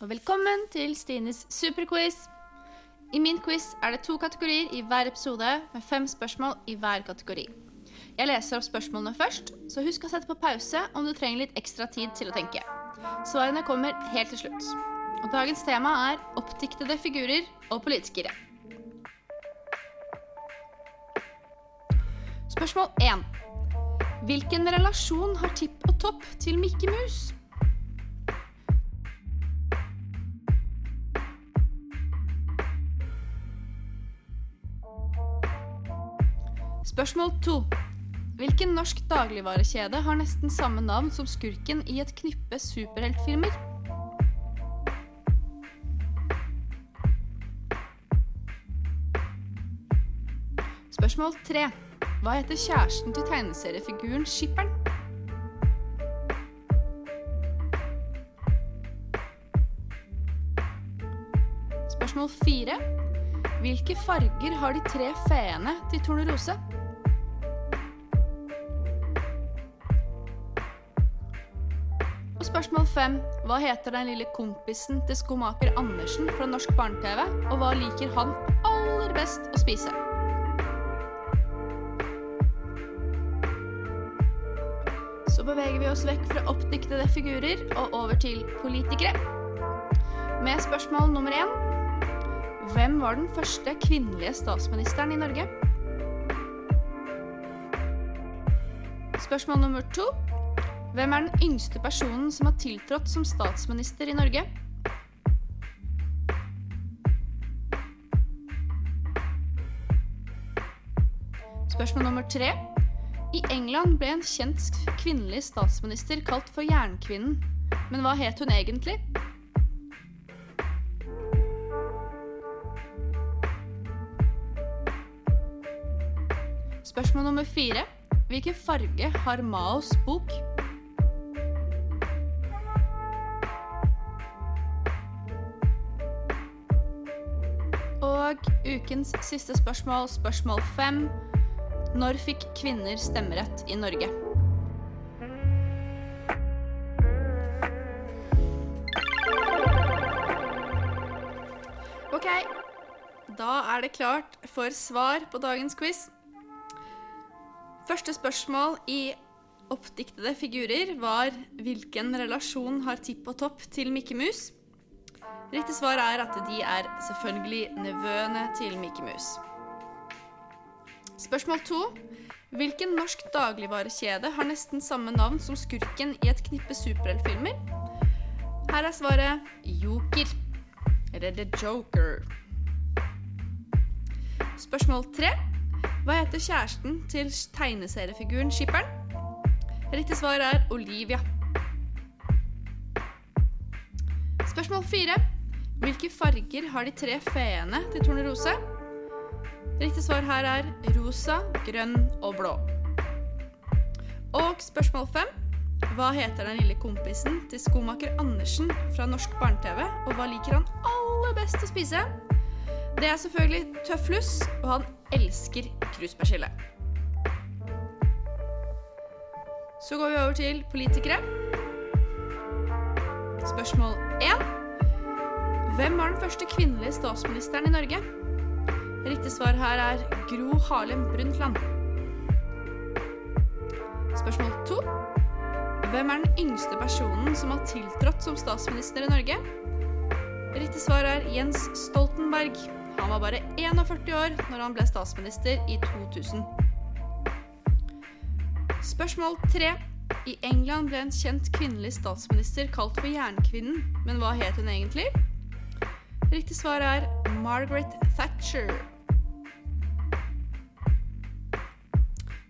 og velkommen til Stines superquiz. I min quiz er det to kategorier i hver episode, med fem spørsmål i hver kategori. Jeg leser opp spørsmålene først, så husk å sette på pause om du trenger litt ekstra tid til å tenke. Svarene kommer helt til slutt. Og dagens tema er oppdiktede figurer og politikere. Spørsmål 1. Hvilken relasjon har Tipp og Topp til Mikke Mus? Spørsmål 2. Hvilken norsk dagligvarekjede har nesten samme navn som skurken i et knippe superheltfilmer? Spørsmål 3. Hva heter kjæresten til tegneseriefiguren Skipperen? Spørsmål 4. Hvilke farger har de tre feene til Tornerose? Spørsmål 5. Hva heter den lille kompisen til skomaker Andersen fra norsk barne-TV, og hva liker han aller best å spise? Så beveger vi oss vekk fra oppdiktede figurer og over til politikere. Med spørsmål nummer én. Hvem var den første kvinnelige statsministeren i Norge? Spørsmål nummer to. Hvem er den yngste personen som har tiltrådt som statsminister i Norge? Spørsmål nummer tre. I England ble en kjent kvinnelig statsminister kalt for Jernkvinnen. Men hva het hun egentlig? Spørsmål nummer fire. Hvilken farge har Maos bok? Og ukens siste spørsmål, spørsmål fem. Når fikk kvinner stemmerett i Norge? Ok, da er det klart for svar på dagens quiz. Første spørsmål i oppdiktede figurer var hvilken relasjon har Tipp og Topp til Mikke Mus? Riktig svar er at de er selvfølgelig nevøene til Mikke Mus. Spørsmål to. Hvilken norsk dagligvarekjede har nesten samme navn som skurken i et knippe superheltfilmer? Her er svaret Joker. Eller The Joker. Spørsmål tre. Hva heter kjæresten til tegneseriefiguren Skipperen? Riktig svar er Olivia. Spørsmål fire. Hvilke farger har de tre feene til Tornerose? Riktig svar her er rosa, grønn og blå. Og spørsmål fem. Hva heter den lille kompisen til skomaker Andersen fra norsk barne-TV, og hva liker han aller best å spise? Det er selvfølgelig tøfflus, og han elsker kruspersille. Så går vi over til politikere. Spørsmål 1. Hvem var den første kvinnelige statsministeren i Norge? Riktig svar her er Gro Harlem Brundtland. Spørsmål 2. Hvem er den yngste personen som har tiltrådt som statsminister i Norge? Riktig svar er Jens Stoltenberg. Han var bare 41 år når han ble statsminister i 2000. Spørsmål 3. I England ble en kjent kvinnelig statsminister kalt for Jernkvinnen, men hva het hun egentlig? Riktig svar er Margaret Thatcher.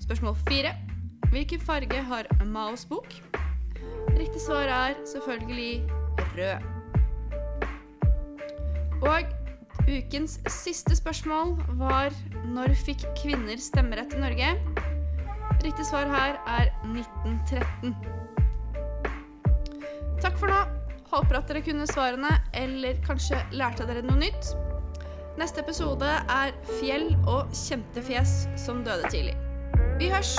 Spørsmål 4. Hvilken farge har Maos bok? Riktig svar er selvfølgelig rød. Og ukens siste spørsmål var når fikk kvinner stemmerett i Norge? Riktig svar her er 1913. Takk for nå. Håper at dere kunne svarene, eller kanskje lærte dere noe nytt. Neste episode er fjell og kjente fjes som døde tidlig. Vi hørs!